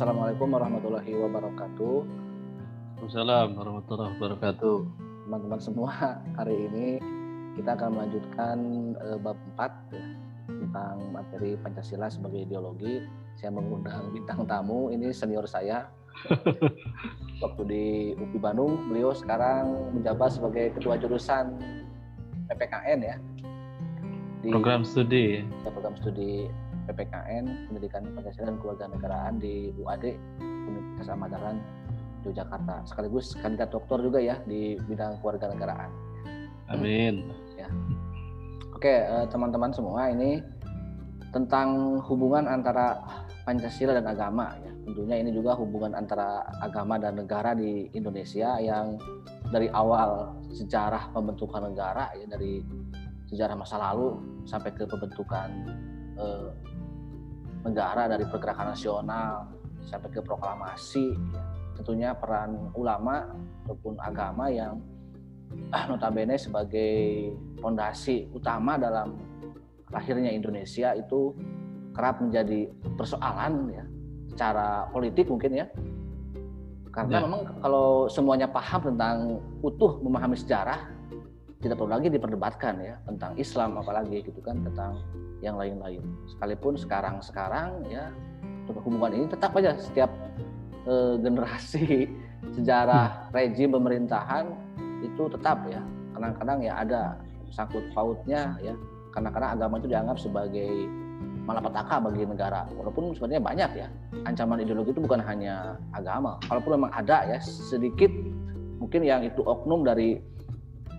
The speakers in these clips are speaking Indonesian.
Assalamualaikum warahmatullahi wabarakatuh. Assalamualaikum warahmatullahi wabarakatuh. Teman-teman semua, hari ini kita akan melanjutkan uh, bab 4 ya, tentang materi Pancasila sebagai ideologi. Saya mengundang bintang tamu, ini senior saya. Waktu di UPI Bandung, beliau sekarang menjabat sebagai ketua jurusan PPKN ya. Di program studi. Ya, program studi PPKN Pendidikan Pancasila dan Kewarganegaraan di UAD Universitas Ahmad Dahlan Yogyakarta sekaligus kandidat doktor juga ya di bidang kewarganegaraan. Amin. Ya. Oke eh, teman-teman semua ini tentang hubungan antara Pancasila dan agama ya. Tentunya ini juga hubungan antara agama dan negara di Indonesia yang dari awal sejarah pembentukan negara ya dari sejarah masa lalu sampai ke pembentukan eh, negara dari pergerakan nasional sampai ke proklamasi ya. tentunya peran ulama ataupun agama yang ah, notabene sebagai fondasi utama dalam lahirnya Indonesia itu kerap menjadi persoalan ya secara politik mungkin ya karena ya. memang kalau semuanya paham tentang utuh memahami sejarah tidak perlu lagi diperdebatkan ya tentang Islam apalagi gitu kan tentang yang lain-lain. Sekalipun sekarang-sekarang ya hubungan ini tetap aja setiap e, generasi sejarah hmm. rejim pemerintahan itu tetap ya. Kadang-kadang ya ada sangkut pautnya ya. Karena-kadang agama itu dianggap sebagai malapetaka bagi negara. Walaupun sebenarnya banyak ya. Ancaman ideologi itu bukan hanya agama. Kalaupun memang ada ya sedikit mungkin yang itu oknum dari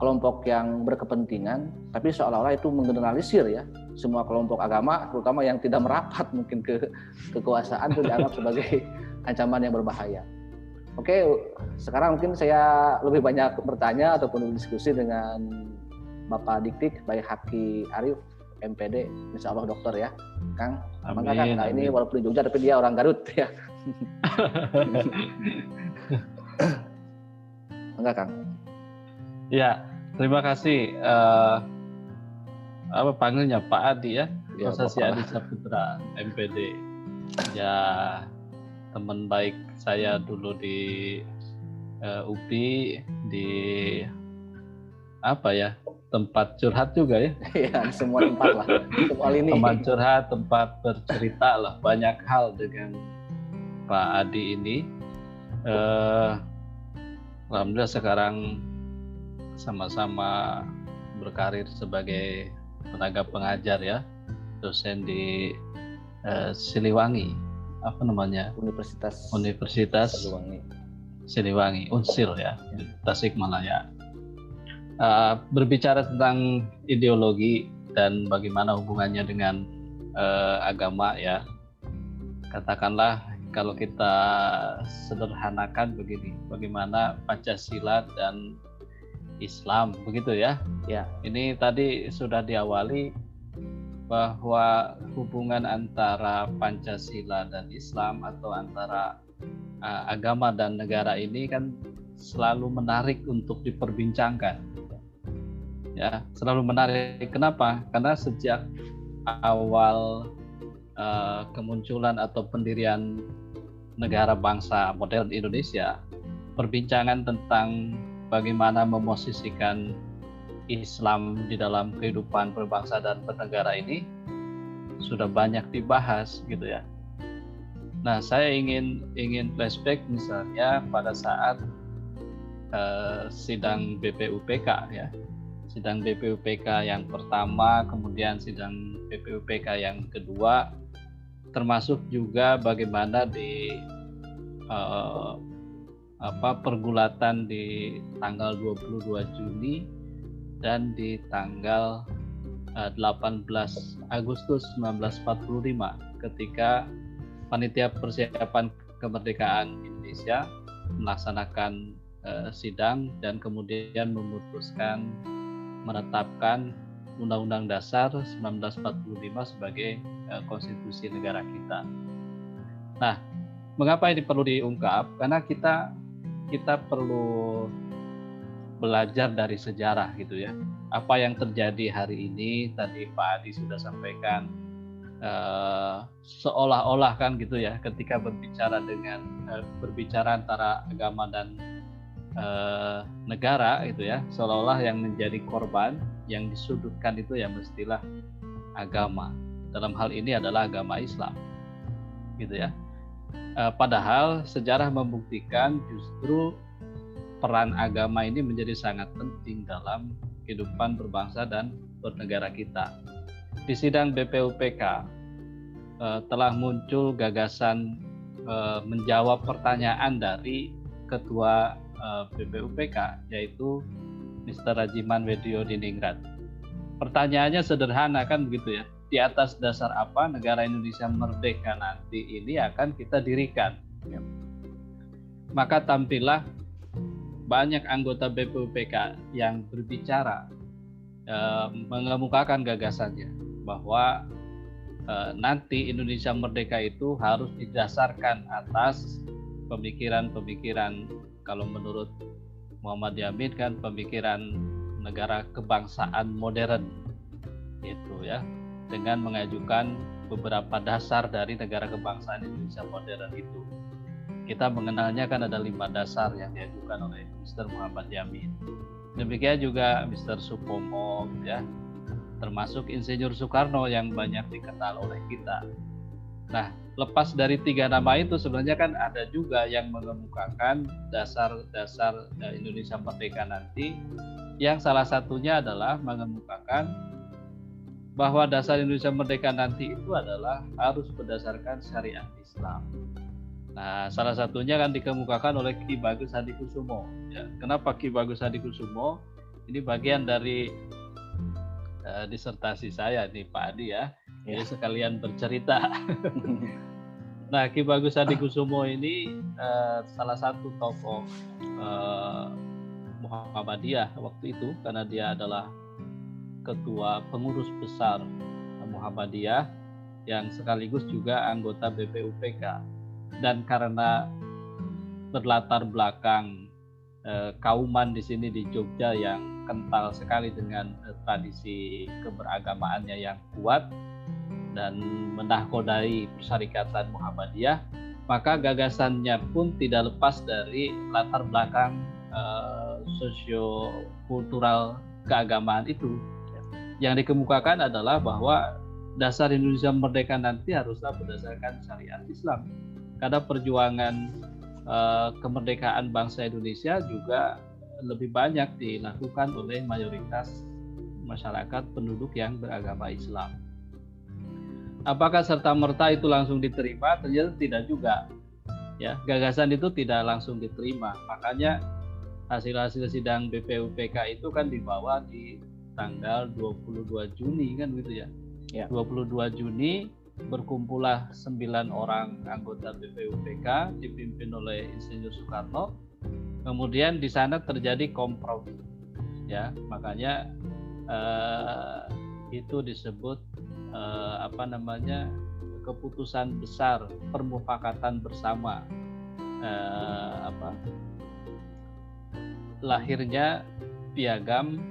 kelompok yang berkepentingan tapi seolah-olah itu menggeneralisir ya semua kelompok agama, terutama yang tidak merapat mungkin ke kekuasaan itu dianggap sebagai ancaman yang berbahaya. Oke, sekarang mungkin saya lebih banyak bertanya ataupun diskusi dengan Bapak Diktik, baik Haki Arif, MPD, Insya Allah dokter ya, Kang. Amin, Kang, nah, ini walaupun di Jogja tapi dia orang Garut ya. Enggak Kang? Ya, terima kasih. Uh, apa panggilnya? Pak Adi ya, ya Prosesi Adi Saputra MPD ya teman baik saya dulu di uh, UPI di apa ya tempat curhat juga ya. Iya semua tempat lah. Semua ini tempat curhat tempat bercerita lah. Banyak hal dengan Pak Adi ini. Uh, alhamdulillah sekarang sama-sama berkarir sebagai tenaga pengajar ya dosen di uh, Siliwangi. Apa namanya? Universitas Universitas Siliwangi. Siliwangi Unsil ya, ya. Tasikmalaya. Uh, berbicara tentang ideologi dan bagaimana hubungannya dengan uh, agama ya katakanlah kalau kita sederhanakan begini bagaimana Pancasila dan Islam begitu ya. Ya. Ini tadi sudah diawali bahwa hubungan antara Pancasila dan Islam atau antara uh, agama dan negara ini kan selalu menarik untuk diperbincangkan. Ya, selalu menarik. Kenapa? Karena sejak awal uh, kemunculan atau pendirian negara bangsa modern Indonesia, perbincangan tentang bagaimana memosisikan Islam di dalam kehidupan berbangsa dan bernegara ini sudah banyak dibahas gitu ya. Nah, saya ingin ingin flashback misalnya pada saat uh, sidang BPUPK ya. Sidang BPUPK yang pertama, kemudian sidang BPUPK yang kedua termasuk juga bagaimana di uh, apa pergulatan di tanggal 22 Juni dan di tanggal 18 eh, Agustus 1945 ketika panitia persiapan kemerdekaan Indonesia melaksanakan uh, sidang dan kemudian memutuskan menetapkan Undang-Undang Dasar 1945 sebagai uh, konstitusi negara kita. Nah, mengapa ini perlu diungkap? Karena kita kita perlu belajar dari sejarah gitu ya. Apa yang terjadi hari ini tadi Pak Adi sudah sampaikan uh, seolah-olah kan gitu ya ketika berbicara dengan uh, berbicara antara agama dan uh, negara itu ya seolah-olah yang menjadi korban yang disudutkan itu ya mestilah agama dalam hal ini adalah agama Islam gitu ya uh, padahal sejarah membuktikan justru peran agama ini menjadi sangat penting dalam kehidupan berbangsa dan bernegara kita di sidang BPUPK uh, telah muncul gagasan uh, menjawab pertanyaan dari ketua eh, BPUPK yaitu Mr. Rajiman Wedio Diningrat. Pertanyaannya sederhana kan begitu ya. Di atas dasar apa negara Indonesia merdeka nanti ini akan kita dirikan? Ya. Maka tampillah banyak anggota BPUPK yang berbicara uh, mengemukakan gagasannya bahwa uh, nanti Indonesia merdeka itu harus didasarkan atas pemikiran-pemikiran kalau menurut Muhammad Yamin kan pemikiran negara kebangsaan modern itu ya dengan mengajukan beberapa dasar dari negara kebangsaan Indonesia modern itu kita mengenalnya kan ada lima dasar yang diajukan oleh Mr. Muhammad Yamin demikian juga Mr. Supomo ya termasuk Insinyur Soekarno yang banyak dikenal oleh kita. Nah, lepas dari tiga nama itu sebenarnya kan ada juga yang mengemukakan dasar-dasar eh, Indonesia Merdeka nanti yang salah satunya adalah mengemukakan bahwa dasar Indonesia Merdeka nanti itu adalah harus berdasarkan syariat Islam. Nah, salah satunya kan dikemukakan oleh Ki Bagus Hadikusumo. Ya, kenapa Ki Bagus Hadikusumo? Ini bagian dari uh, disertasi saya nih Pak Adi ya. ya. Jadi sekalian bercerita. nah, Ki Bagus Adi Kusumo ini uh, salah satu tokoh uh, Muhammadiyah waktu itu karena dia adalah ketua pengurus besar Muhammadiyah yang sekaligus juga anggota BPUPK dan karena berlatar belakang eh, kauman di sini di Jogja yang kental sekali dengan uh, tradisi keberagamaannya yang kuat dan menahkodai Persyarikatan Muhammadiyah, maka gagasannya pun tidak lepas dari latar belakang uh, sosio-kultural keagamaan itu. Yang dikemukakan adalah bahwa dasar Indonesia merdeka nanti haruslah berdasarkan syariat Islam. Karena perjuangan uh, kemerdekaan bangsa Indonesia juga lebih banyak dilakukan oleh mayoritas masyarakat penduduk yang beragama Islam. Apakah serta merta itu langsung diterima? Ternyata tidak juga. Ya, gagasan itu tidak langsung diterima. Makanya hasil-hasil sidang BPUPK itu kan dibawa di tanggal 22 Juni kan gitu ya. ya. 22 Juni berkumpullah 9 orang anggota BPUPK dipimpin oleh Insinyur Soekarno kemudian di sana terjadi kompromi ya makanya uh, itu disebut uh, apa namanya keputusan besar permufakatan bersama uh, apa lahirnya piagam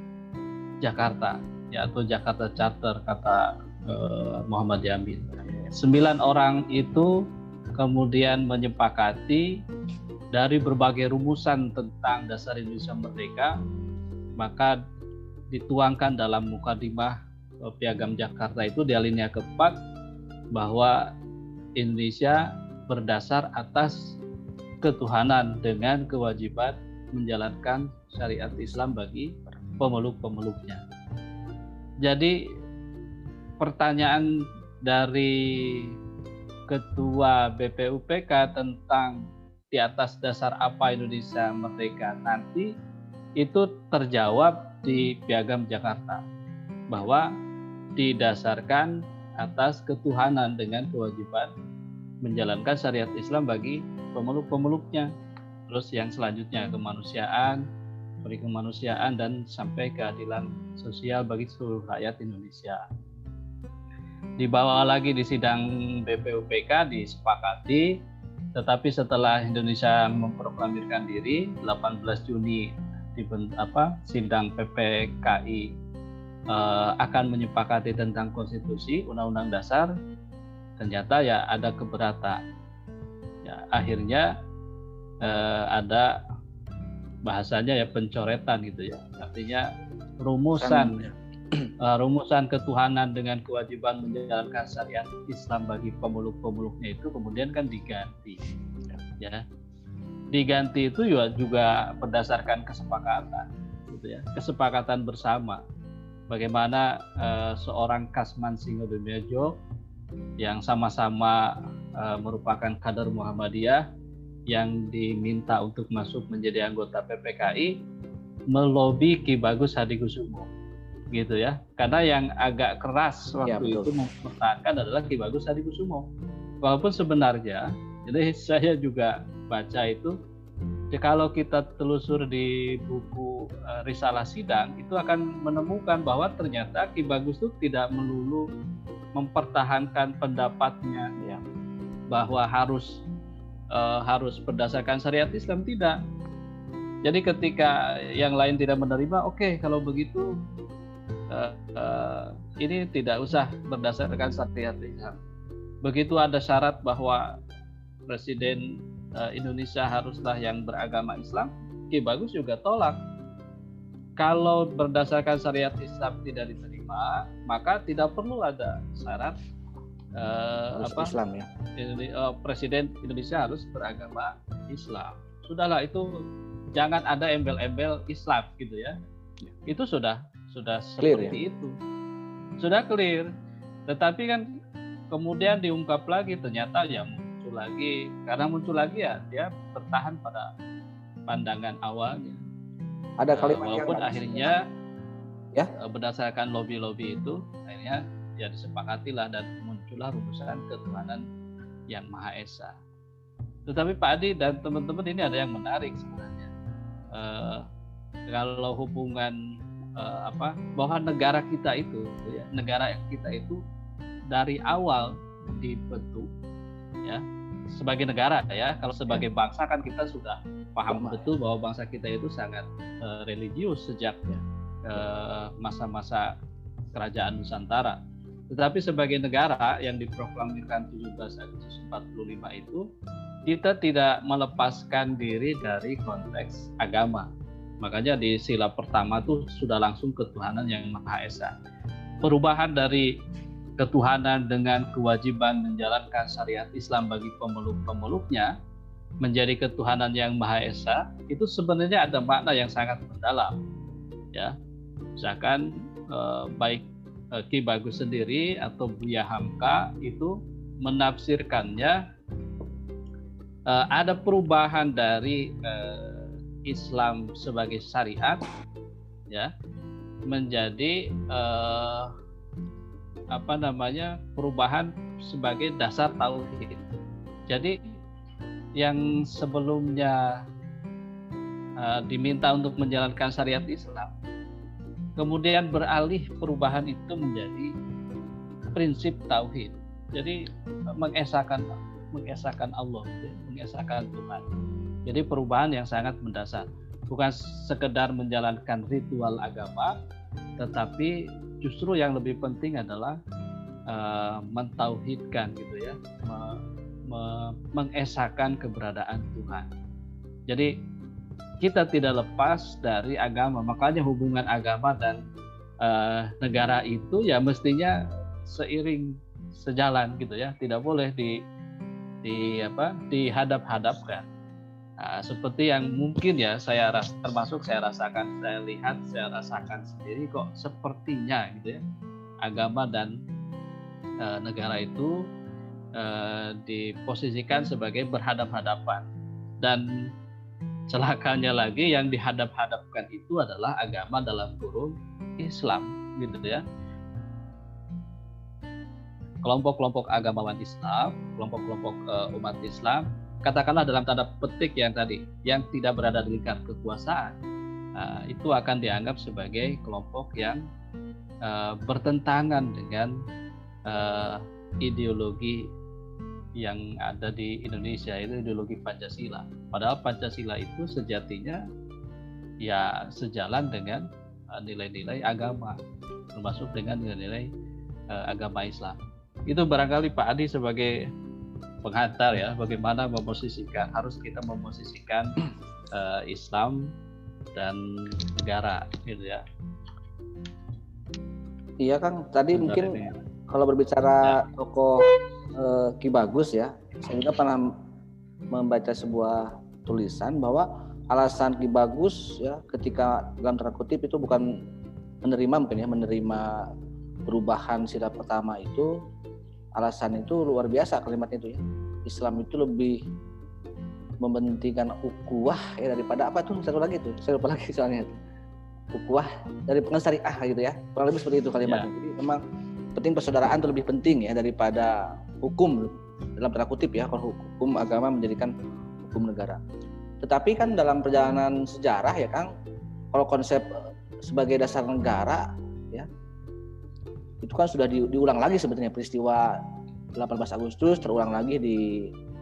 Jakarta. Ya atau Jakarta Charter kata uh, Muhammad Yamin sembilan orang itu kemudian menyepakati dari berbagai rumusan tentang dasar Indonesia Merdeka, maka dituangkan dalam mukadimah eh, Piagam Jakarta itu di alinea keempat bahwa Indonesia berdasar atas ketuhanan dengan kewajiban menjalankan syariat Islam bagi pemeluk-pemeluknya. Jadi pertanyaan dari ketua BPUPK tentang di atas dasar apa Indonesia merdeka nanti itu terjawab di Piagam Jakarta bahwa didasarkan atas ketuhanan dengan kewajiban menjalankan syariat Islam bagi pemeluk-pemeluknya. Terus yang selanjutnya kemanusiaan, beri kemanusiaan dan sampai keadilan sosial bagi seluruh rakyat Indonesia. Dibawa lagi di sidang BPUPK disepakati tetapi setelah Indonesia memproklamirkan diri 18 Juni di apa sidang PPKI uh, akan menyepakati tentang konstitusi undang-undang dasar ternyata ya ada keberatan ya akhirnya uh, ada bahasanya ya pencoretan gitu ya. Artinya rumusan uh, rumusan ketuhanan dengan kewajiban menjalankan syariat Islam bagi pemeluk-pemeluknya itu kemudian kan diganti ya. Diganti itu juga, juga berdasarkan kesepakatan gitu ya. Kesepakatan bersama. Bagaimana uh, seorang Kasman Singodomejo yang sama-sama uh, merupakan kader Muhammadiyah yang diminta untuk masuk menjadi anggota PPKI melobi Ki Bagus Hadikusumo gitu ya. Karena yang agak keras waktu ya, itu mempertahankan adalah Ki Bagus Hadikusumo walaupun sebenarnya jadi saya juga baca itu ya kalau kita telusur di buku uh, Risalah Sidang itu akan menemukan bahwa ternyata Ki Bagus itu tidak melulu mempertahankan pendapatnya ya bahwa harus uh, harus berdasarkan syariat Islam tidak. Jadi ketika yang lain tidak menerima, oke okay, kalau begitu uh, uh, ini tidak usah berdasarkan syariat Islam. Begitu ada syarat bahwa Presiden uh, Indonesia haruslah yang beragama Islam, Ki Bagus juga tolak. Kalau berdasarkan syariat Islam tidak diterima, maka tidak perlu ada syarat uh, apa Islam ya. Uh, Presiden Indonesia harus beragama Islam. Sudahlah itu jangan ada embel-embel Islam gitu ya. Itu sudah sudah clear, seperti ya? itu. Sudah clear. Tetapi kan kemudian diungkap lagi ternyata yang muncul lagi karena muncul lagi ya dia bertahan pada pandangan awalnya ada kalimat uh, walaupun akhirnya ya berdasarkan lobby-lobby itu akhirnya ya disepakatilah dan muncullah rumusan ketuhanan yang maha esa. Tetapi Pak Adi dan teman-teman ini ada yang menarik sebenarnya. Uh, kalau hubungan uh, apa bahwa negara kita itu ya, negara kita itu dari awal dibentuk ya sebagai negara ya. Kalau sebagai ya. bangsa kan kita sudah paham betul bahwa bangsa kita itu sangat uh, religius sejak uh, masa-masa kerajaan Nusantara tetapi sebagai negara yang diproklamirkan 17 Agustus 45 itu kita tidak melepaskan diri dari konteks agama. Makanya di sila pertama itu sudah langsung ketuhanan yang Maha Esa. Perubahan dari ketuhanan dengan kewajiban menjalankan syariat Islam bagi pemeluk-pemeluknya menjadi ketuhanan yang Maha Esa itu sebenarnya ada makna yang sangat mendalam ya. Misalkan eh, baik Ki Bagus sendiri atau Buya Hamka itu menafsirkannya eh, ada perubahan dari eh, Islam sebagai syariat ya menjadi eh, apa namanya perubahan sebagai dasar tauhid. Jadi yang sebelumnya diminta untuk menjalankan syariat Islam, kemudian beralih perubahan itu menjadi prinsip tauhid. Jadi mengesahkan mengesahkan Allah, mengesahkan Tuhan. Jadi perubahan yang sangat mendasar, bukan sekedar menjalankan ritual agama, tetapi justru yang lebih penting adalah uh, mentauhidkan gitu ya me, me, mengesahkan keberadaan Tuhan jadi kita tidak lepas dari agama. Makanya hubungan agama dan uh, negara itu ya mestinya seiring sejalan gitu ya. Tidak boleh di di apa dihadap-hadapkan. Nah, seperti yang mungkin ya saya ras, termasuk saya rasakan, saya lihat, saya rasakan sendiri kok sepertinya gitu ya. Agama dan e, negara itu e, diposisikan sebagai berhadap-hadapan. Dan celakanya lagi yang dihadap-hadapkan itu adalah agama dalam kurung Islam gitu ya. Kelompok-kelompok agamawan Islam, kelompok-kelompok uh, umat Islam katakanlah dalam tanda petik yang tadi yang tidak berada di lingkar kekuasaan uh, itu akan dianggap sebagai kelompok yang uh, bertentangan dengan uh, ideologi yang ada di Indonesia itu ideologi Pancasila. Padahal Pancasila itu sejatinya ya sejalan dengan nilai-nilai agama. termasuk dengan nilai-nilai uh, agama Islam. Itu barangkali Pak Adi sebagai penghantar ya, bagaimana memposisikan harus kita memposisikan uh, Islam dan negara gitu ya. Iya Kang, tadi mungkin ini. kalau berbicara ya. tokoh uh, Ki Bagus ya, saya juga pernah membaca sebuah tulisan bahwa alasan Ki Bagus ya ketika dalam tanda kutip itu bukan menerima mungkin ya menerima perubahan sila pertama itu alasan itu luar biasa kalimat itu ya. Islam itu lebih mementingkan ukuah ya daripada apa tuh? Satu lagi tuh saya lupa lagi soalnya. Ukuah dari pengen syariah gitu ya kurang lebih seperti itu kalimatnya. Ya. jadi memang penting persaudaraan itu lebih penting ya daripada hukum dalam tanda kutip ya kalau hukum agama menjadikan hukum negara. Tetapi kan dalam perjalanan sejarah ya Kang kalau konsep sebagai dasar negara ya itu kan sudah di, diulang lagi sebetulnya peristiwa 18 Agustus terulang lagi di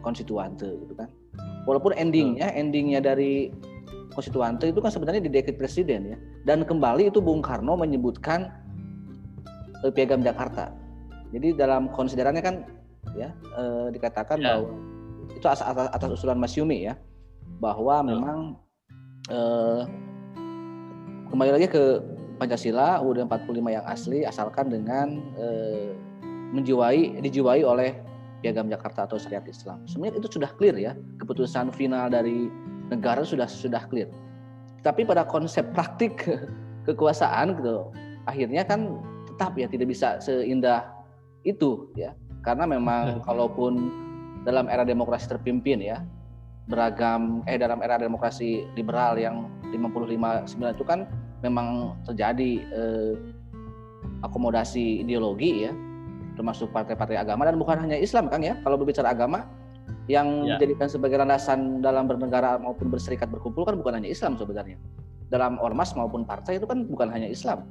konstituante gitu kan. Walaupun endingnya endingnya dari konstituante itu kan sebenarnya di dekret presiden ya. Dan kembali itu Bung Karno menyebutkan eh, piagam Jakarta. Jadi dalam konsiderannya kan ya eh, dikatakan ya. bahwa itu atas, atas, atas usulan Mas Yumi ya bahwa memang eh, kembali lagi ke Pancasila UUD 45 yang asli asalkan dengan eh, menjiwai dijiwai oleh Piagam Jakarta atau Syariat Islam. Sebenarnya itu sudah clear ya, keputusan final dari negara sudah sudah clear. Tapi pada konsep praktik kekuasaan gitu, akhirnya kan tetap ya tidak bisa seindah itu ya. Karena memang kalaupun dalam era demokrasi terpimpin ya, beragam eh dalam era demokrasi liberal yang 55 9 itu kan memang terjadi eh, akomodasi ideologi ya termasuk partai-partai agama dan bukan hanya Islam kan ya kalau berbicara agama yang ya. dijadikan sebagai landasan dalam bernegara maupun berserikat berkumpul kan bukan hanya Islam sebenarnya. Dalam ormas maupun partai itu kan bukan hanya Islam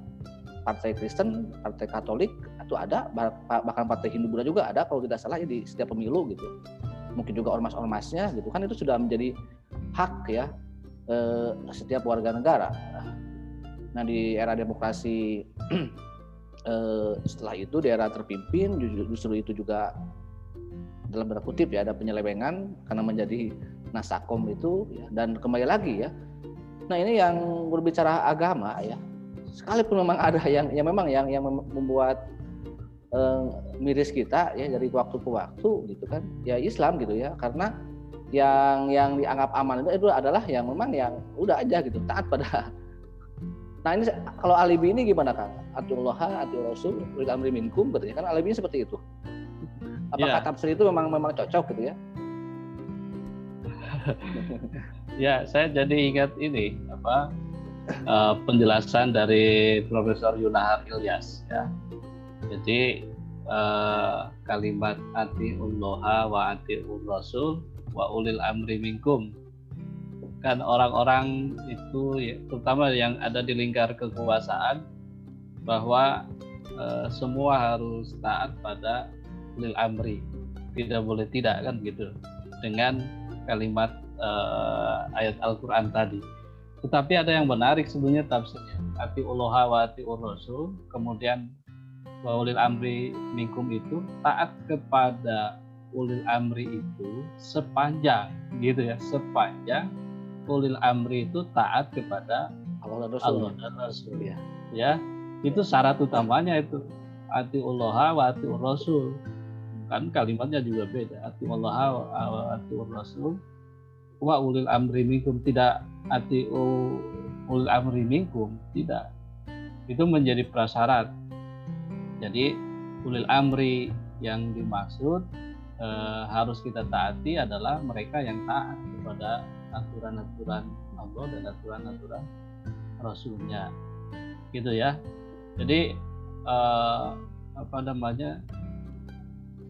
partai Kristen, partai Katolik itu ada bahkan partai Hindu Buddha juga ada kalau tidak salah ya di setiap pemilu gitu mungkin juga ormas-ormasnya gitu kan itu sudah menjadi hak ya eh, setiap warga negara. Nah di era demokrasi eh, setelah itu di era terpimpin justru itu juga dalam tanda kutip ya ada penyelewengan karena menjadi nasakom itu ya, dan kembali lagi ya. Nah ini yang berbicara agama ya sekalipun memang ada yang yang memang yang yang membuat eh, miris kita ya dari waktu ke waktu gitu kan. Ya Islam gitu ya. Karena yang yang dianggap aman itu, itu adalah yang memang yang udah aja gitu. Taat pada nah ini kalau alibi ini gimana kan atullah atul rasul ulil amri minkum katanya kan alibi seperti itu. Apakah yeah. tafsir itu memang memang cocok gitu ya? Ya saya jadi ingat ini apa uh, penjelasan dari Profesor Yunahar Ilyas ya. Jadi uh, kalimat atiullah wa atiur rasul wa ulil amri minkum. Kan orang-orang itu ya, terutama yang ada di lingkar kekuasaan bahwa uh, semua harus taat pada ulil amri. Tidak boleh tidak kan gitu. Dengan kalimat uh, ayat Al-Quran tadi tetapi ada yang menarik sebenarnya tafsirnya. Ati Allah wa ati rasul kemudian wa ulil amri minkum itu taat kepada ulil amri itu sepanjang gitu ya sepanjang ulil amri itu taat kepada Allah dan Rasul, Allah dan Rasul ya. ya. Itu syarat utamanya itu ati Allah wa ati Rasul kan kalimatnya juga beda ati Allah wa ati Rasul wa ulil amri minkum tidak ati ulil amri minkum tidak itu menjadi prasyarat jadi ulil amri yang dimaksud e, harus kita taati adalah mereka yang taat kepada aturan-aturan Allah dan aturan-aturan Rasulnya, gitu ya. Jadi e, apa namanya?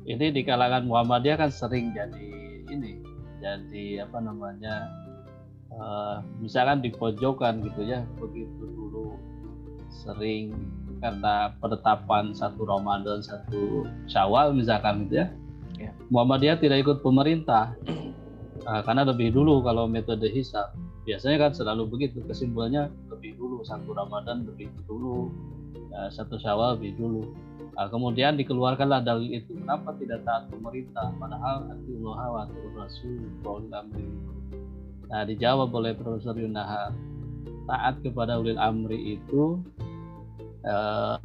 Ini di kalangan Muhammadiyah kan sering jadi ini, jadi apa namanya? E, misalkan di pojokan gitu ya, begitu dulu sering karena penetapan satu Ramadan satu Syawal misalkan gitu ya, ya. Muhammadiyah tidak ikut pemerintah nah, karena lebih dulu kalau metode hisab biasanya kan selalu begitu kesimpulannya lebih dulu satu Ramadan lebih dulu uh, satu Syawal lebih dulu. Nah, kemudian dikeluarkanlah dalil itu kenapa tidak taat pemerintah padahal atiullah wa rasul amri. Nah dijawab oleh Profesor Yunahar taat kepada ulil amri itu uh,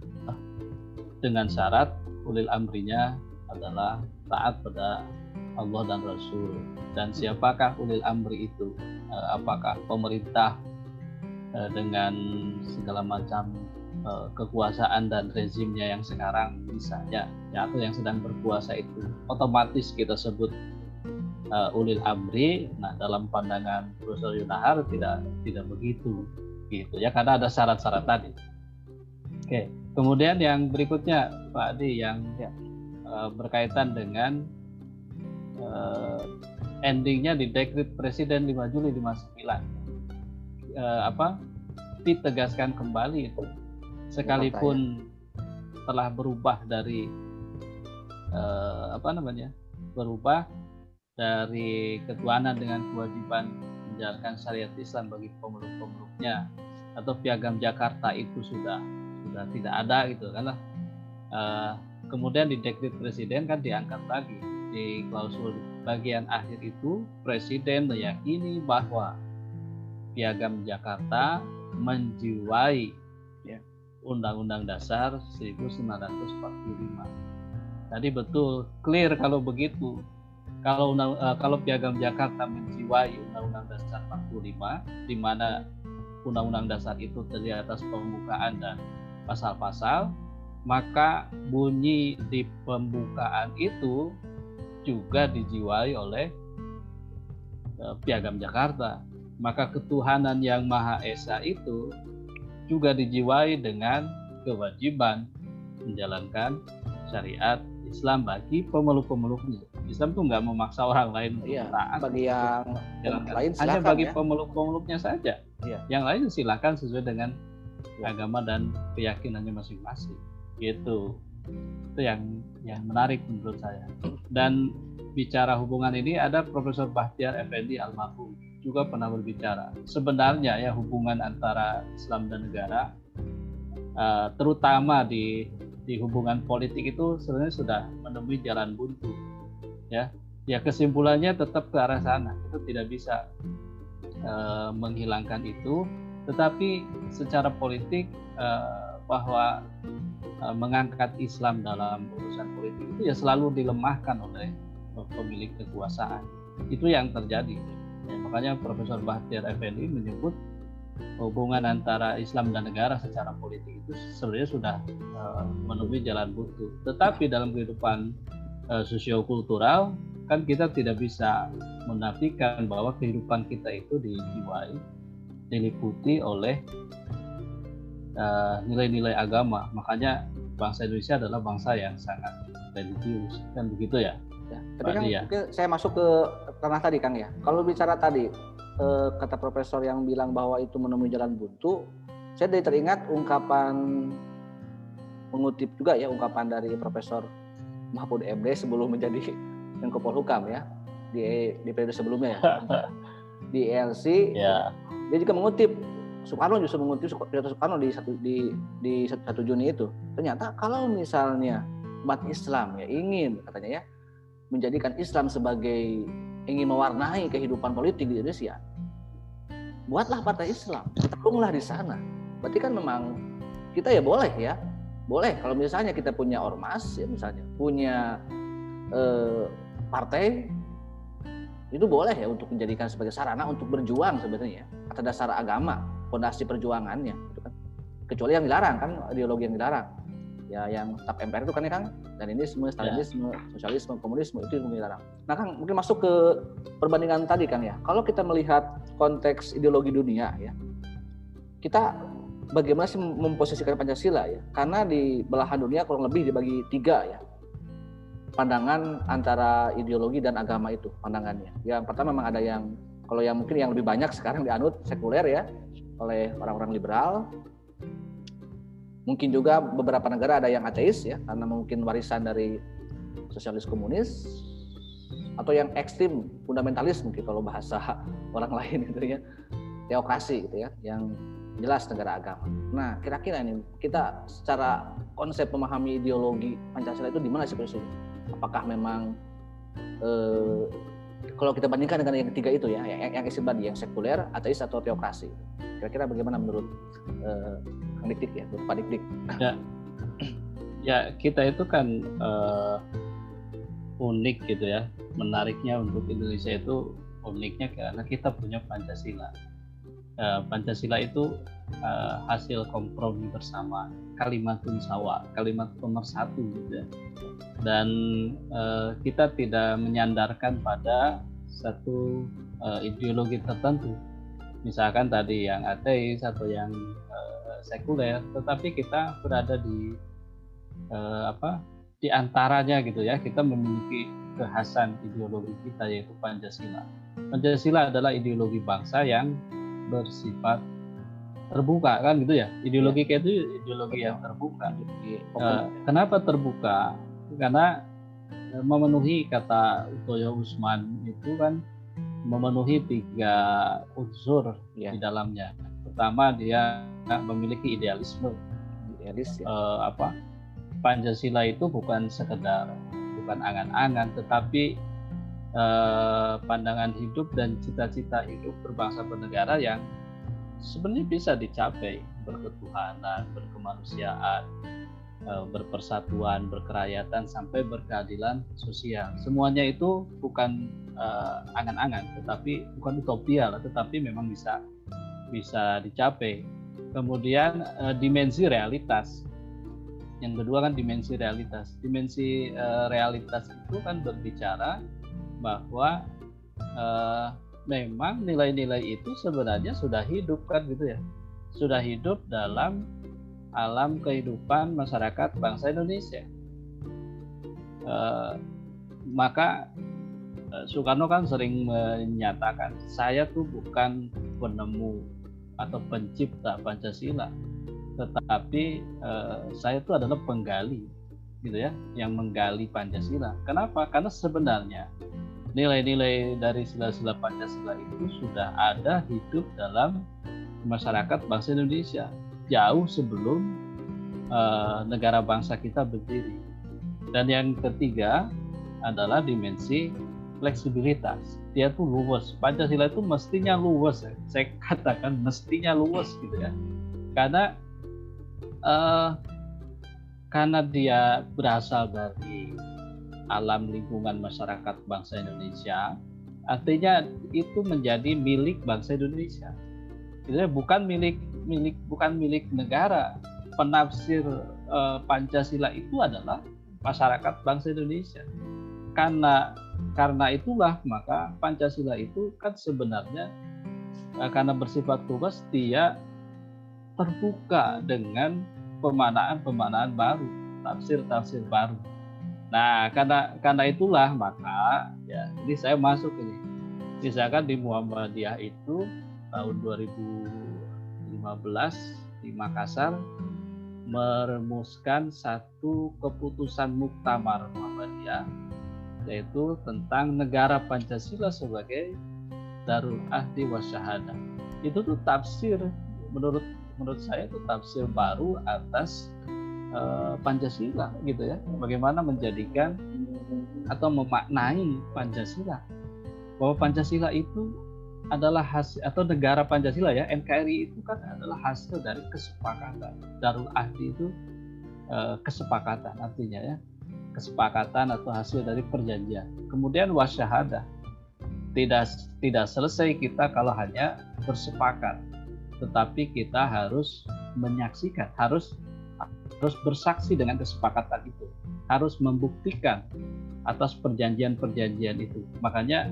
dengan syarat ulil amrinya adalah taat pada Allah dan Rasul. Dan siapakah ulil amri itu? Eh, apakah pemerintah eh, dengan segala macam eh, kekuasaan dan rezimnya yang sekarang misalnya ya atau yang sedang berkuasa itu otomatis kita sebut ulil amri. Nah dalam pandangan Profesor Yunahar tidak tidak begitu gitu. Ya karena ada syarat-syarat tadi. Oke, kemudian yang berikutnya Pak Adi yang ya, berkaitan dengan uh, endingnya di dekrit Presiden 5 Juli 59 uh, apa? Ditegaskan kembali itu sekalipun telah berubah dari uh, apa namanya berubah dari ketuanan dengan kewajiban menjalankan syariat Islam bagi pemeluk-pemeluknya atau piagam Jakarta itu sudah sudah tidak ada gitu kan uh, kemudian di dekrit presiden kan diangkat lagi di klausul bagian akhir itu presiden meyakini bahwa piagam Jakarta menjiwai ya, Undang-Undang Dasar 1945. Tadi betul clear kalau begitu. Kalau undang, uh, kalau piagam Jakarta menjiwai Undang-Undang Dasar 45 di mana Undang-Undang Dasar itu terdiri atas pembukaan dan pasal-pasal, maka bunyi di pembukaan itu juga dijiwai oleh uh, Piagam Jakarta. Maka ketuhanan yang Maha Esa itu juga dijiwai dengan kewajiban menjalankan syariat Islam bagi pemeluk-pemeluknya. Islam tuh nggak memaksa orang lain iya, taat. Bagi yang jalankan. lain hanya bagi ya. pemeluk-pemeluknya saja. Iya. Yang lain silakan sesuai dengan ya. agama dan keyakinannya masing-masing. Gitu itu yang yang menarik menurut saya dan bicara hubungan ini ada Profesor Bahtiar Effendi almarhum juga pernah berbicara sebenarnya ya hubungan antara Islam dan negara uh, terutama di di hubungan politik itu sebenarnya sudah menemui jalan buntu ya ya kesimpulannya tetap ke arah sana itu tidak bisa uh, menghilangkan itu tetapi secara politik uh, bahwa Eh, mengangkat Islam dalam urusan politik itu ya selalu dilemahkan oleh pemilik kekuasaan. Itu yang terjadi. Ya, makanya Profesor Bahtiar Effendi menyebut hubungan antara Islam dan negara secara politik itu sebenarnya sudah uh, menemui jalan buntu. Tetapi dalam kehidupan uh, sosiokultural kan kita tidak bisa menafikan bahwa kehidupan kita itu dijiwai diliputi oleh nilai-nilai uh, agama. Makanya bangsa Indonesia adalah bangsa yang sangat religius kan begitu ya. ya tapi kan ya. saya masuk ke tanah tadi Kang ya. Kalau bicara tadi eh, kata profesor yang bilang bahwa itu menemui jalan buntu, saya dari teringat ungkapan mengutip juga ya ungkapan dari Profesor Mahfud MD sebelum menjadi Menko Polhukam ya di di periode sebelumnya ya di ELC ya. dia juga mengutip Soekarno justru mengutip pidato Soekarno di satu di di satu Juni itu. Ternyata kalau misalnya umat Islam ya ingin katanya ya menjadikan Islam sebagai ingin mewarnai kehidupan politik di Indonesia, buatlah partai Islam, terunglah di sana. Berarti kan memang kita ya boleh ya, boleh. Kalau misalnya kita punya ormas ya misalnya punya eh, partai itu boleh ya untuk menjadikan sebagai sarana untuk berjuang sebenarnya atas dasar agama fondasi perjuangannya gitu kan. Kecuali yang dilarang kan ideologi yang dilarang ya yang tetap MPR itu kan ya kan dan ini semua Stalinisme, ya. sosialisme, komunisme itu yang dilarang. Nah kan mungkin masuk ke perbandingan tadi kan ya. Kalau kita melihat konteks ideologi dunia ya, kita bagaimana sih memposisikan Pancasila ya? Karena di belahan dunia kurang lebih dibagi tiga ya pandangan antara ideologi dan agama itu pandangannya. Yang pertama memang ada yang kalau yang mungkin yang lebih banyak sekarang dianut sekuler ya oleh orang-orang liberal. Mungkin juga beberapa negara ada yang ateis ya, karena mungkin warisan dari sosialis komunis atau yang ekstrim fundamentalis mungkin kalau bahasa orang lain gitu ya teokrasi gitu ya yang jelas negara agama. Nah, kira-kira ini kita secara konsep memahami ideologi Pancasila itu di mana sih? Apakah memang eh, kalau kita bandingkan dengan yang ketiga itu ya, yang, yang istilah yang sekuler, ateis atau teokrasi. Kira-kira bagaimana menurut eh, Kang Dik ya, menurut Pak Dik Dik? Ya, ya kita itu kan eh, unik gitu ya. Menariknya untuk Indonesia itu uniknya karena kita punya Pancasila uh, Pancasila itu uh, hasil kompromi bersama kalimatun sawa kalimat nomor satu gitu ya. Dan uh, kita tidak menyandarkan pada satu uh, ideologi tertentu. Misalkan tadi yang ateis atau yang uh, sekuler tetapi kita berada di uh, apa di antaranya gitu ya. Kita memiliki kekhasan ideologi kita yaitu Pancasila. Pancasila adalah ideologi bangsa yang bersifat terbuka kan gitu ya? Ideologi kayak itu ideologi yang terbuka. Uh, kenapa terbuka? Karena eh, memenuhi kata Utoyo Usman itu kan memenuhi tiga unsur ya. di dalamnya. Pertama dia memiliki idealisme. Idealis ya. uh, apa? Pancasila itu bukan sekedar bukan angan-angan tetapi eh, pandangan hidup dan cita-cita hidup berbangsa bernegara yang sebenarnya bisa dicapai berketuhanan, berkemanusiaan, eh, berpersatuan, berkerakyatan sampai berkeadilan sosial. Semuanya itu bukan eh, angan-angan, tetapi bukan utopia lah, tetapi memang bisa bisa dicapai. Kemudian eh, dimensi realitas. Yang kedua kan dimensi realitas. Dimensi eh, realitas itu kan berbicara bahwa uh, memang nilai-nilai itu sebenarnya sudah hidup kan gitu ya? Sudah hidup dalam alam kehidupan masyarakat bangsa Indonesia. Uh, maka uh, Soekarno kan sering menyatakan saya tuh bukan penemu atau pencipta Pancasila tetapi uh, saya itu adalah penggali gitu ya yang menggali Pancasila. Kenapa? Karena sebenarnya nilai-nilai dari sila-sila Pancasila itu sudah ada hidup dalam masyarakat bangsa Indonesia jauh sebelum uh, negara bangsa kita berdiri. Dan yang ketiga adalah dimensi fleksibilitas. Dia tuh luwes. Pancasila itu mestinya luwes. Ya. Saya katakan mestinya luwes gitu ya. Karena uh, karena dia berasal dari alam lingkungan masyarakat bangsa Indonesia artinya itu menjadi milik bangsa Indonesia. Itu bukan milik milik bukan milik negara. Penafsir eh, Pancasila itu adalah masyarakat bangsa Indonesia. Karena karena itulah maka Pancasila itu kan sebenarnya eh, karena bersifat luas dia terbuka dengan pemanaan-pemanaan baru tafsir-tafsir baru Nah, karena karena itulah maka ya ini saya masuk ini. Misalkan di Muhammadiyah itu tahun 2015 di Makassar merumuskan satu keputusan muktamar Muhammadiyah yaitu tentang negara Pancasila sebagai Darul Ahdi Wasyahadah. Itu tuh tafsir menurut menurut saya itu tafsir baru atas uh, Pancasila gitu ya. Bagaimana menjadikan atau memaknai Pancasila? Bahwa Pancasila itu adalah hasil atau negara Pancasila ya NKRI itu kan adalah hasil dari kesepakatan. Darul Ahdi itu uh, kesepakatan artinya ya. Kesepakatan atau hasil dari perjanjian. Kemudian wasyahadah. Tidak tidak selesai kita kalau hanya bersepakat. Tetapi kita harus menyaksikan harus harus bersaksi dengan kesepakatan itu, harus membuktikan atas perjanjian-perjanjian itu. Makanya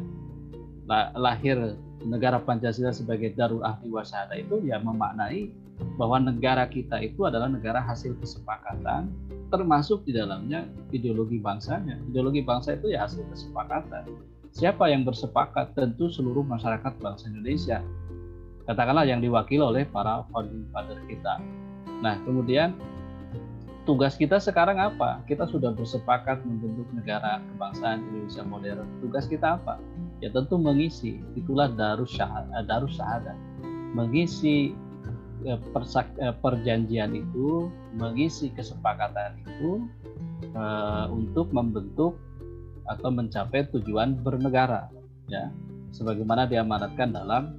lahir negara Pancasila sebagai Darul Ahli Wasada itu ya memaknai bahwa negara kita itu adalah negara hasil kesepakatan termasuk di dalamnya ideologi bangsanya. Ideologi bangsa itu ya hasil kesepakatan. Siapa yang bersepakat? Tentu seluruh masyarakat bangsa Indonesia. Katakanlah yang diwakili oleh para founding father kita. Nah, kemudian tugas kita sekarang apa? Kita sudah bersepakat membentuk negara kebangsaan Indonesia modern. Tugas kita apa? Ya tentu mengisi. Itulah darus syahadah, darus syahadah. Mengisi eh, eh, perjanjian itu mengisi kesepakatan itu untuk membentuk atau mencapai tujuan bernegara ya sebagaimana diamanatkan dalam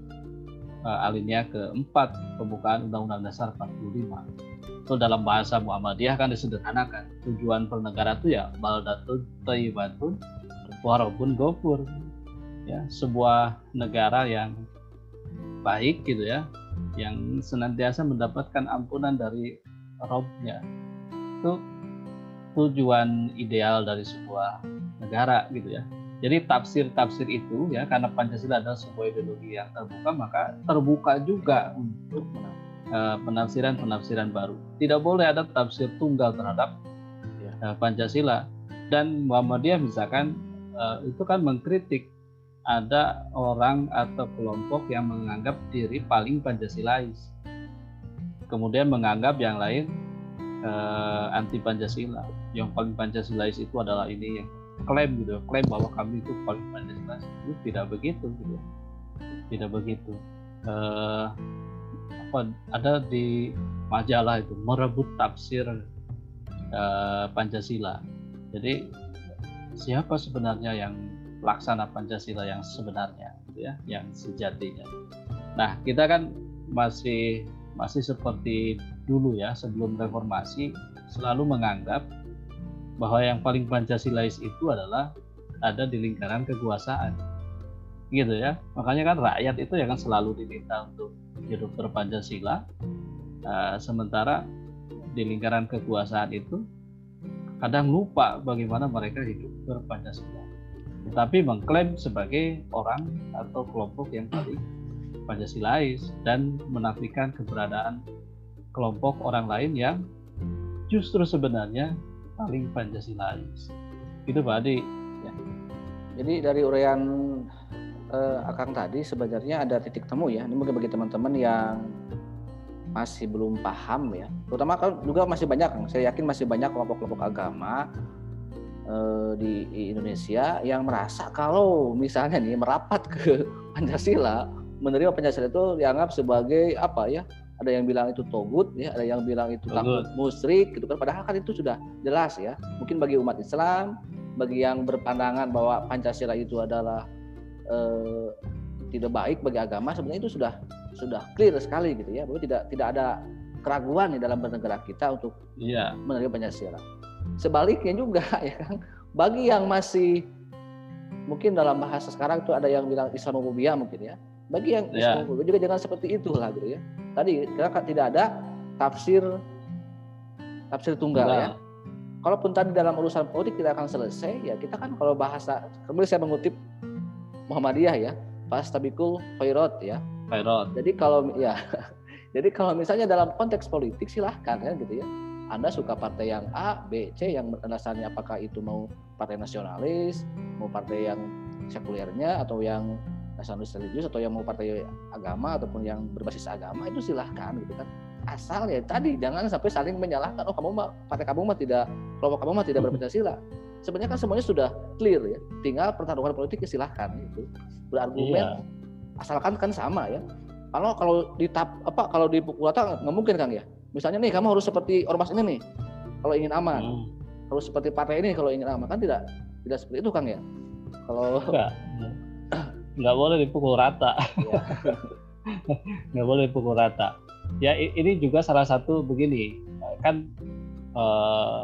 alinea keempat pembukaan Undang-Undang Dasar 45 itu dalam bahasa Muhammadiyah kan disederhanakan. Tujuan bernegara itu ya baldatun tayyibatun warabun gofur. Ya sebuah negara yang baik gitu ya yang senantiasa mendapatkan ampunan dari Robnya. Itu tujuan ideal dari sebuah negara gitu ya. Jadi tafsir-tafsir itu ya karena Pancasila adalah sebuah ideologi yang terbuka maka terbuka juga untuk penafsiran-penafsiran baru tidak boleh ada tafsir tunggal terhadap uh, Pancasila dan Muhammadiyah misalkan uh, itu kan mengkritik ada orang atau kelompok yang menganggap diri paling Pancasilais. Kemudian menganggap yang lain uh, anti Pancasila. Yang paling Pancasilais itu adalah ini yang klaim gitu, klaim bahwa kami itu paling Pancasilais. Itu tidak begitu gitu. Tidak begitu. Uh, apa ada di majalah itu merebut tafsir uh, Pancasila. Jadi siapa sebenarnya yang pelaksana Pancasila yang sebenarnya gitu ya yang sejatinya? Nah kita kan masih masih seperti dulu ya sebelum reformasi selalu menganggap bahwa yang paling Pancasilais itu adalah ada di lingkaran kekuasaan. Gitu ya. Makanya kan rakyat itu yang kan selalu diminta untuk hidup berpancasila uh, sementara di lingkaran kekuasaan itu kadang lupa bagaimana mereka hidup berpancasila tetapi mengklaim sebagai orang atau kelompok yang paling Pancasilais dan menafikan keberadaan kelompok orang lain yang justru sebenarnya paling Pancasilais. Itu Pak Adi. Ya. Jadi dari uraian eh, Akang tadi sebenarnya ada titik temu ya. Ini mungkin bagi teman-teman yang masih belum paham ya. Terutama kalau juga masih banyak, saya yakin masih banyak kelompok-kelompok agama Eh, di Indonesia yang merasa kalau misalnya nih merapat ke Pancasila, menerima Pancasila itu dianggap sebagai apa ya? Ada yang bilang itu togut, ya, ada yang bilang itu takut musrik, gitu kan. Padahal kan itu sudah jelas ya. Mungkin bagi umat Islam, bagi yang berpandangan bahwa Pancasila itu adalah eh, tidak baik bagi agama, sebenarnya itu sudah sudah clear sekali gitu ya. Bahwa tidak tidak ada keraguan di dalam bernegara kita untuk yeah. menerima Pancasila sebaliknya juga ya kan bagi yang masih mungkin dalam bahasa sekarang itu ada yang bilang Islamophobia mungkin ya bagi yang yeah. Juga jangan seperti itulah gitu ya tadi kan tidak ada tafsir tafsir tunggal ya kalaupun tadi dalam urusan politik tidak akan selesai ya kita kan kalau bahasa kembali saya mengutip Muhammadiyah ya. Pas tabikul khairat ya. Khairat. Jadi kalau ya jadi kalau misalnya dalam konteks politik silahkan ya gitu ya. Anda suka partai yang A, B, C yang alasannya apakah itu mau partai nasionalis, mau partai yang sekulernya atau yang nasionalis religius atau yang mau partai agama ataupun yang berbasis agama itu silahkan gitu kan. Asal ya tadi jangan sampai saling menyalahkan. Oh kamu mah partai kamu mah tidak kelompok kamu mah tidak berpancasila sebenarnya kan semuanya sudah clear ya. Tinggal pertarungan politik ya silahkan itu berargumen iya. asalkan kan sama ya. Kalau kalau di tap apa kalau di pukul rata nggak mungkin kang ya? Misalnya nih kamu harus seperti ormas ini nih kalau ingin aman. Hmm. harus seperti partai ini kalau ingin aman. Kan tidak tidak seperti itu kang ya? Kalau enggak. Nggak boleh dipukul rata. Ya. nggak boleh dipukul rata. Ya ini juga salah satu begini. Kan eh,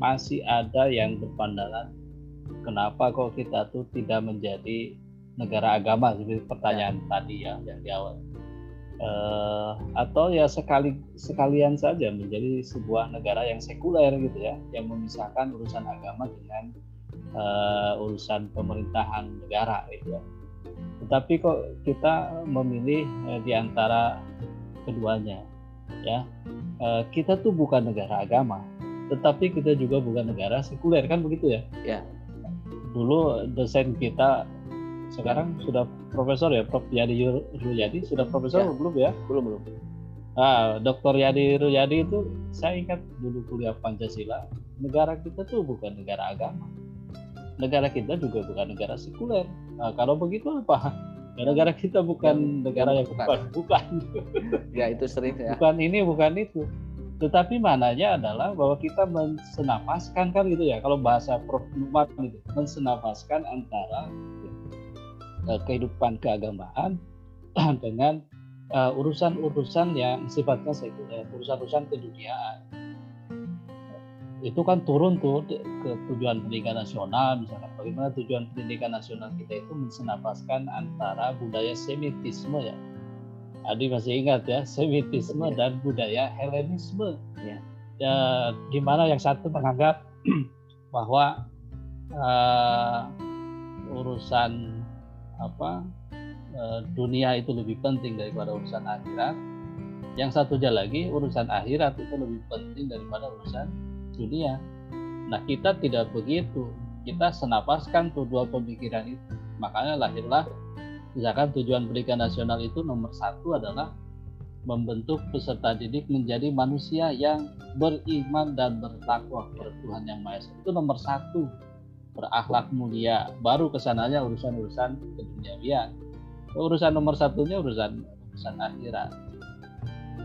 masih ada yang berpandangan kenapa kok kita tuh tidak menjadi negara agama? Seperti pertanyaan ya. tadi ya yang di awal. Uh, atau ya sekali sekalian saja menjadi sebuah negara yang sekuler gitu ya yang memisahkan urusan agama dengan uh, urusan pemerintahan negara gitu ya. Tetapi kok kita memilih uh, di antara keduanya ya. Uh, kita tuh bukan negara agama tetapi kita juga bukan negara sekuler kan begitu ya? Ya. Dulu dosen kita sekarang sudah profesor ya Prof. Yadi Ruyadi sudah profesor ya. belum ya? Belum belum. Ah Dr Yadi Ruyadi itu saya ingat dulu kuliah Pancasila negara kita tuh bukan negara agama. Negara kita juga bukan negara sekuler. Nah, kalau begitu apa? Negara kita bukan ya, negara yang bukan bukan. Ya itu sering ya. Bukan ini bukan itu tetapi mananya adalah bahwa kita mensenapaskan kan gitu ya kalau bahasa Prof. Numat gitu mensenapaskan antara uh, kehidupan keagamaan dengan uh, urusan-urusan yang sifatnya sekuler urusan-urusan keduniaan. Itu kan turun tuh ke tujuan pendidikan nasional misalkan. Bagaimana tujuan pendidikan nasional kita itu mensenapaskan antara budaya semitisme ya Adi masih ingat ya semitisme ya. dan budaya Helenisme ya. ya di mana yang satu menganggap bahwa uh, urusan apa uh, dunia itu lebih penting daripada urusan akhirat yang satunya lagi urusan akhirat itu lebih penting daripada urusan dunia. Nah kita tidak begitu. Kita senapaskan tuh dua pemikiran itu. Makanya lahirlah misalkan tujuan pendidikan nasional itu nomor satu adalah membentuk peserta didik menjadi manusia yang beriman dan bertakwa kepada Tuhan yang Maha Esa. Itu nomor satu berakhlak mulia. Baru ke sananya urusan-urusan keduniawian. Urusan nomor satunya urusan urusan akhirat.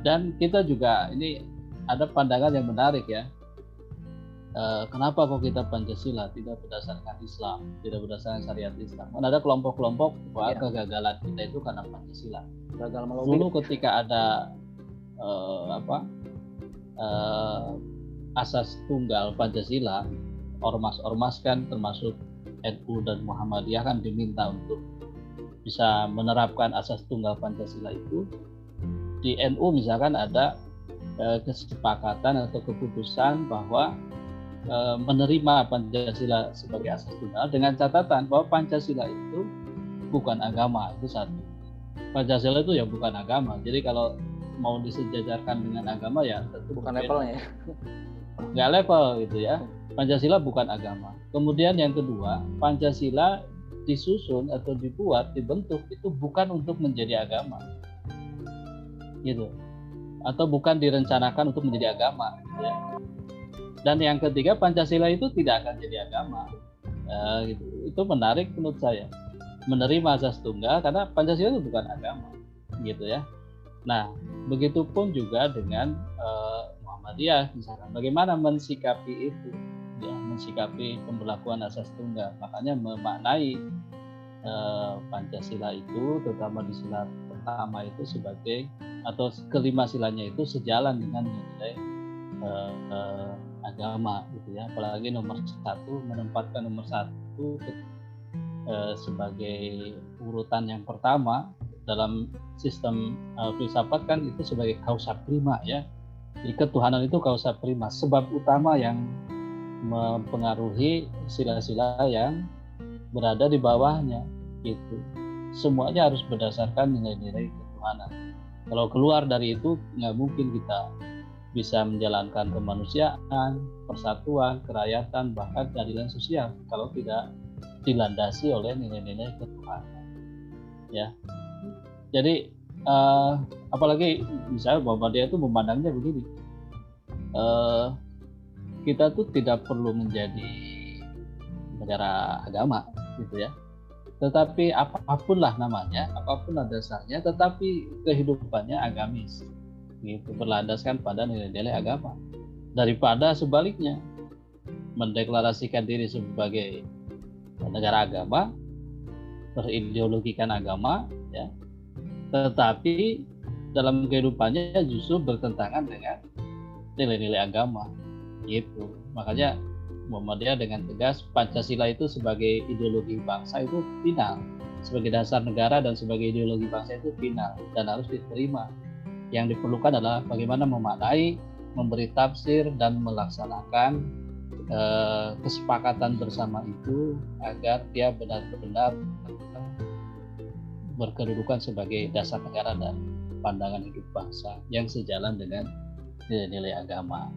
Dan kita juga ini ada pandangan yang menarik ya Eh, kenapa kok kita Pancasila tidak berdasarkan Islam, tidak berdasarkan syariat Islam? Kan ada kelompok-kelompok bahwa ya. kegagalan kita itu karena Pancasila. Gagal Dulu ketika ada uh, apa uh, asas tunggal Pancasila, ormas-ormas kan termasuk NU dan Muhammadiyah kan diminta untuk bisa menerapkan asas tunggal Pancasila itu. Di NU misalkan ada kesepakatan atau keputusan bahwa Eh, menerima Pancasila sebagai asas tunggal dengan catatan bahwa Pancasila itu bukan agama itu satu. Pancasila itu ya bukan agama. Jadi kalau mau disejajarkan dengan agama ya tentu bukan levelnya. Nggak level gitu ya. Pancasila bukan agama. Kemudian yang kedua, Pancasila disusun atau dibuat, dibentuk itu bukan untuk menjadi agama. Gitu. Atau bukan direncanakan untuk menjadi agama. Gitu ya dan yang ketiga Pancasila itu tidak akan jadi agama. Uh, gitu. Itu menarik menurut saya. Menerima asas tunggal karena Pancasila itu bukan agama, gitu ya. Nah, begitupun juga dengan uh, Muhammadiyah misalkan. Bagaimana mensikapi itu? Ya, mensikapi pemberlakuan asas tunggal. Makanya memaknai uh, Pancasila itu terutama di sila pertama itu sebagai atau kelima silanya itu sejalan dengan nilai uh, uh, agama gitu ya. Apalagi nomor satu menempatkan nomor satu eh, sebagai urutan yang pertama dalam sistem uh, filsafat kan itu sebagai kausa prima ya. Jadi ketuhanan itu kausa prima sebab utama yang mempengaruhi sila-sila yang berada di bawahnya itu. Semuanya harus berdasarkan nilai-nilai ketuhanan. Kalau keluar dari itu nggak mungkin kita bisa menjalankan kemanusiaan, persatuan, kerakyatan, bahkan keadilan sosial kalau tidak dilandasi oleh nilai-nilai ketuhanan. Ya, jadi uh, apalagi misalnya bahwa dia itu memandangnya begini, uh, kita tuh tidak perlu menjadi negara agama, gitu ya. Tetapi apa pun lah namanya, apa pun dasarnya, tetapi kehidupannya agamis gitu berlandaskan pada nilai-nilai agama. Daripada sebaliknya mendeklarasikan diri sebagai negara agama berideologikan agama ya tetapi dalam kehidupannya justru bertentangan dengan nilai-nilai agama. Gitu. Makanya Muhammadiyah dengan tegas Pancasila itu sebagai ideologi bangsa itu final. Sebagai dasar negara dan sebagai ideologi bangsa itu final dan harus diterima yang diperlukan adalah bagaimana memaknai, memberi tafsir dan melaksanakan eh, kesepakatan bersama itu agar dia benar-benar berkedudukan sebagai dasar negara dan pandangan hidup bangsa yang sejalan dengan nilai-nilai agama.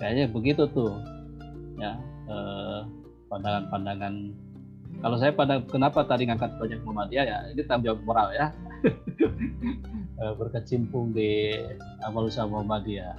Kayaknya begitu tuh, ya eh, pandangan-pandangan. Kalau saya pada kenapa tadi ngangkat banyak Muhammadiyah ya ini tanggung jawab moral ya. Eh, berkecimpung di amal usaha Muhammadiyah.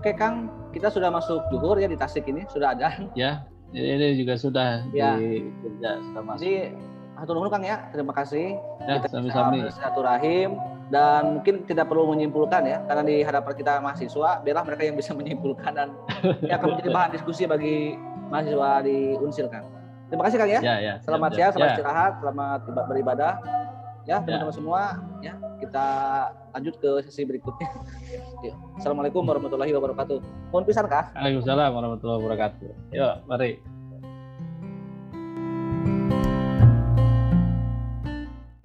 Oke Kang, kita sudah masuk juhur ya di Tasik ini sudah ada. Ya. ini juga sudah ya. di kerja sudah masuk. Jadi nuhun Kang ya, terima kasih. Ya, sami-sami. Satu rahim dan mungkin tidak perlu menyimpulkan ya, karena di hadapan kita mahasiswa, biarlah mereka yang bisa menyimpulkan dan ini akan menjadi bahan diskusi bagi mahasiswa di Unsil Kang. Terima kasih Kang ya. ya, ya selamat siang, selamat ya. istirahat, selamat beribadah. Ya, ya. teman-teman ya. semua, ya kita lanjut ke sesi berikutnya. Assalamualaikum warahmatullahi wabarakatuh. Mohon pisan kah? Waalaikumsalam warahmatullahi wabarakatuh. Yuk, mari.